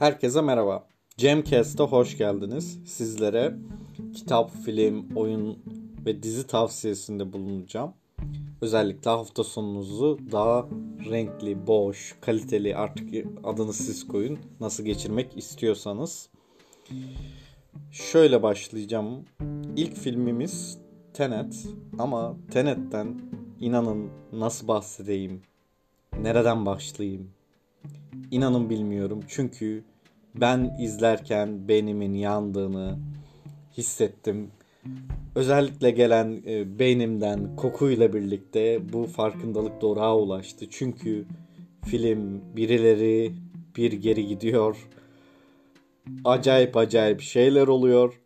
Herkese merhaba. Cemcast'a hoş geldiniz. Sizlere kitap, film, oyun ve dizi tavsiyesinde bulunacağım. Özellikle hafta sonunuzu daha renkli, boş, kaliteli artık adını siz koyun. Nasıl geçirmek istiyorsanız. Şöyle başlayacağım. İlk filmimiz Tenet ama Tenet'ten inanın nasıl bahsedeyim? Nereden başlayayım? İnanın bilmiyorum çünkü ben izlerken beynimin yandığını hissettim. Özellikle gelen e, beynimden kokuyla birlikte bu farkındalık doğruğa ulaştı. Çünkü film birileri bir geri gidiyor. Acayip acayip şeyler oluyor.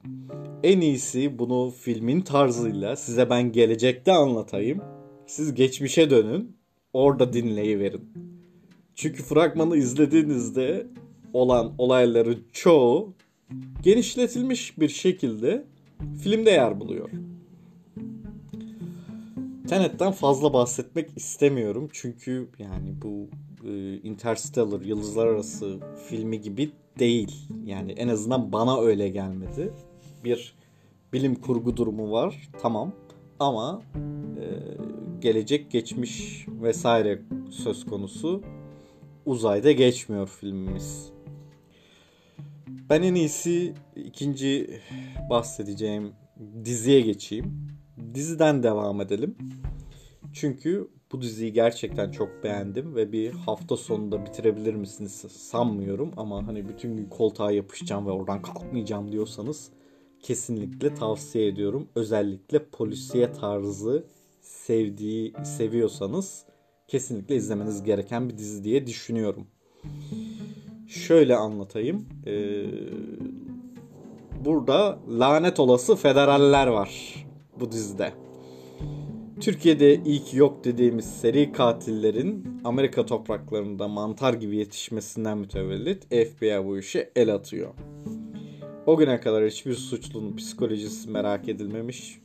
En iyisi bunu filmin tarzıyla size ben gelecekte anlatayım. Siz geçmişe dönün. Orada dinleyiverin. Çünkü fragmanı izlediğinizde olan olayların çoğu genişletilmiş bir şekilde filmde yer buluyor. Tenet'ten fazla bahsetmek istemiyorum çünkü yani bu e, Interstellar Yıldızlar Arası filmi gibi değil. Yani en azından bana öyle gelmedi. Bir bilim kurgu durumu var tamam ama e, gelecek geçmiş vesaire söz konusu uzayda geçmiyor filmimiz. Ben en iyisi ikinci bahsedeceğim diziye geçeyim. Diziden devam edelim. Çünkü bu diziyi gerçekten çok beğendim ve bir hafta sonunda bitirebilir misiniz sanmıyorum ama hani bütün gün koltuğa yapışacağım ve oradan kalkmayacağım diyorsanız kesinlikle tavsiye ediyorum. Özellikle polisiye tarzı sevdiği seviyorsanız kesinlikle izlemeniz gereken bir dizi diye düşünüyorum. Şöyle anlatayım. Ee, burada lanet olası federaller var bu dizide. Türkiye'de ilk yok dediğimiz seri katillerin Amerika topraklarında mantar gibi yetişmesinden mütevellit FBI bu işe el atıyor. O güne kadar hiçbir suçlunun psikolojisi merak edilmemiş,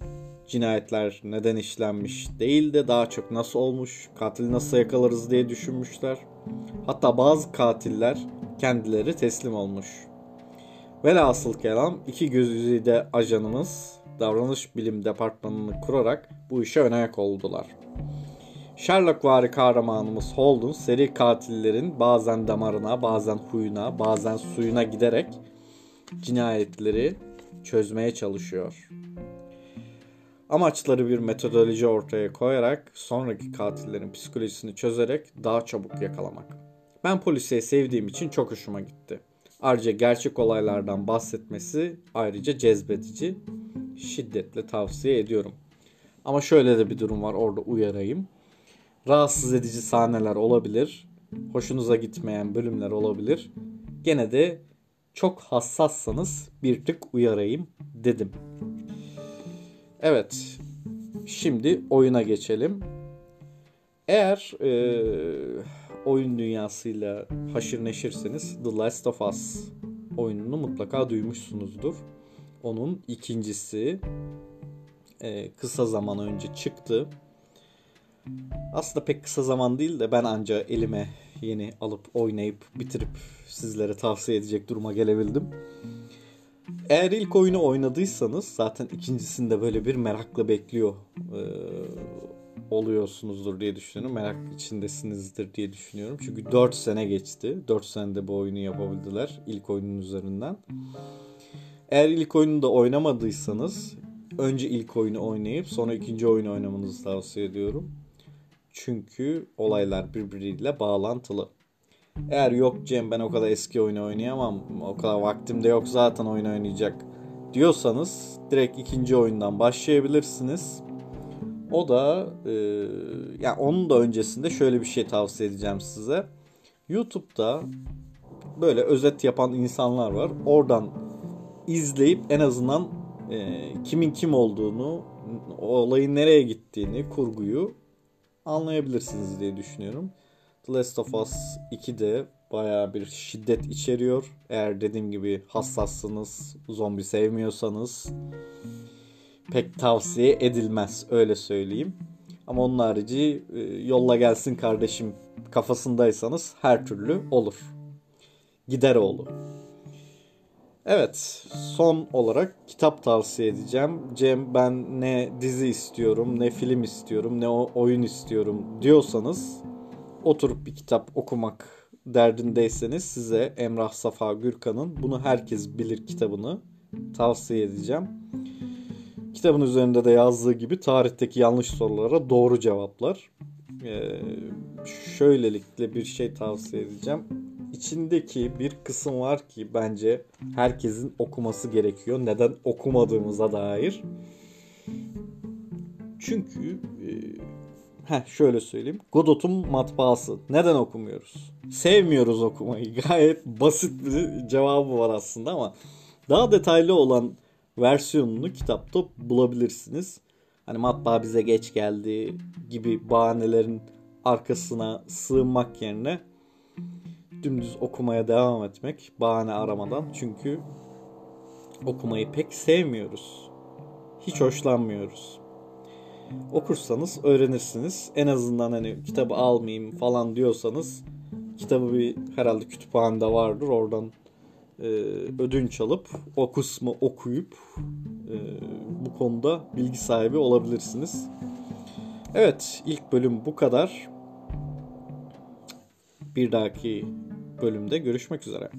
cinayetler neden işlenmiş değil de daha çok nasıl olmuş, katili nasıl yakalarız diye düşünmüşler. Hatta bazı katiller kendileri teslim olmuş. Velhasıl kelam iki gözüyle ajanımız davranış bilim departmanını kurarak bu işe ön ayak oldular. Sherlock vari kahramanımız Holden seri katillerin bazen damarına, bazen huyuna, bazen suyuna giderek cinayetleri çözmeye çalışıyor. Amaçları bir metodoloji ortaya koyarak sonraki katillerin psikolojisini çözerek daha çabuk yakalamak. Ben polisiye sevdiğim için çok hoşuma gitti. Ayrıca gerçek olaylardan bahsetmesi ayrıca cezbedici. Şiddetle tavsiye ediyorum. Ama şöyle de bir durum var orada uyarayım. Rahatsız edici sahneler olabilir. Hoşunuza gitmeyen bölümler olabilir. Gene de çok hassassanız bir tık uyarayım dedim. Evet. Şimdi oyuna geçelim. Eğer e, oyun dünyasıyla haşır neşirseniz The Last of Us oyununu mutlaka duymuşsunuzdur. Onun ikincisi e, kısa zaman önce çıktı. Aslında pek kısa zaman değil de ben anca elime yeni alıp oynayıp bitirip sizlere tavsiye edecek duruma gelebildim. Eğer ilk oyunu oynadıysanız zaten ikincisinde böyle bir merakla bekliyor e, oluyorsunuzdur diye düşünüyorum. Merak içindesinizdir diye düşünüyorum. Çünkü 4 sene geçti. 4 senede bu oyunu yapabildiler ilk oyunun üzerinden. Eğer ilk oyunu da oynamadıysanız önce ilk oyunu oynayıp sonra ikinci oyunu oynamanızı tavsiye ediyorum. Çünkü olaylar birbiriyle bağlantılı. Eğer yok Cem ben o kadar eski oyunu oynayamam. O kadar vaktim de yok zaten oyun oynayacak diyorsanız direkt ikinci oyundan başlayabilirsiniz. O da e, yani onun da öncesinde şöyle bir şey tavsiye edeceğim size. YouTube'da böyle özet yapan insanlar var. Oradan izleyip en azından e, kimin kim olduğunu, olayın nereye gittiğini, kurguyu anlayabilirsiniz diye düşünüyorum. The Last of Us 2'de baya bir şiddet içeriyor. Eğer dediğim gibi hassassınız, zombi sevmiyorsanız pek tavsiye edilmez öyle söyleyeyim. Ama onun harici e, yolla gelsin kardeşim kafasındaysanız her türlü olur. Gideroğlu. Evet, son olarak kitap tavsiye edeceğim. Cem ben ne dizi istiyorum, ne film istiyorum, ne oyun istiyorum diyorsanız oturup bir kitap okumak derdindeyseniz size Emrah Safa Gürkan'ın Bunu Herkes Bilir kitabını tavsiye edeceğim. Kitabın üzerinde de yazdığı gibi tarihteki yanlış sorulara doğru cevaplar. Ee, şöylelikle bir şey tavsiye edeceğim. İçindeki bir kısım var ki bence herkesin okuması gerekiyor. Neden okumadığımıza dair. Çünkü e, heh, şöyle söyleyeyim. Godot'un matbaası. Neden okumuyoruz? Sevmiyoruz okumayı. Gayet basit bir cevabı var aslında ama daha detaylı olan versiyonunu kitapta bulabilirsiniz. Hani matbaa bize geç geldi gibi bahanelerin arkasına sığınmak yerine dümdüz okumaya devam etmek bahane aramadan. Çünkü okumayı pek sevmiyoruz. Hiç hoşlanmıyoruz. Okursanız öğrenirsiniz. En azından hani kitabı almayayım falan diyorsanız kitabı bir herhalde kütüphanede vardır. Oradan e, ödünç alıp o kısmı okuyup e, bu konuda bilgi sahibi olabilirsiniz. Evet ilk bölüm bu kadar. Bir dahaki bölümde görüşmek üzere.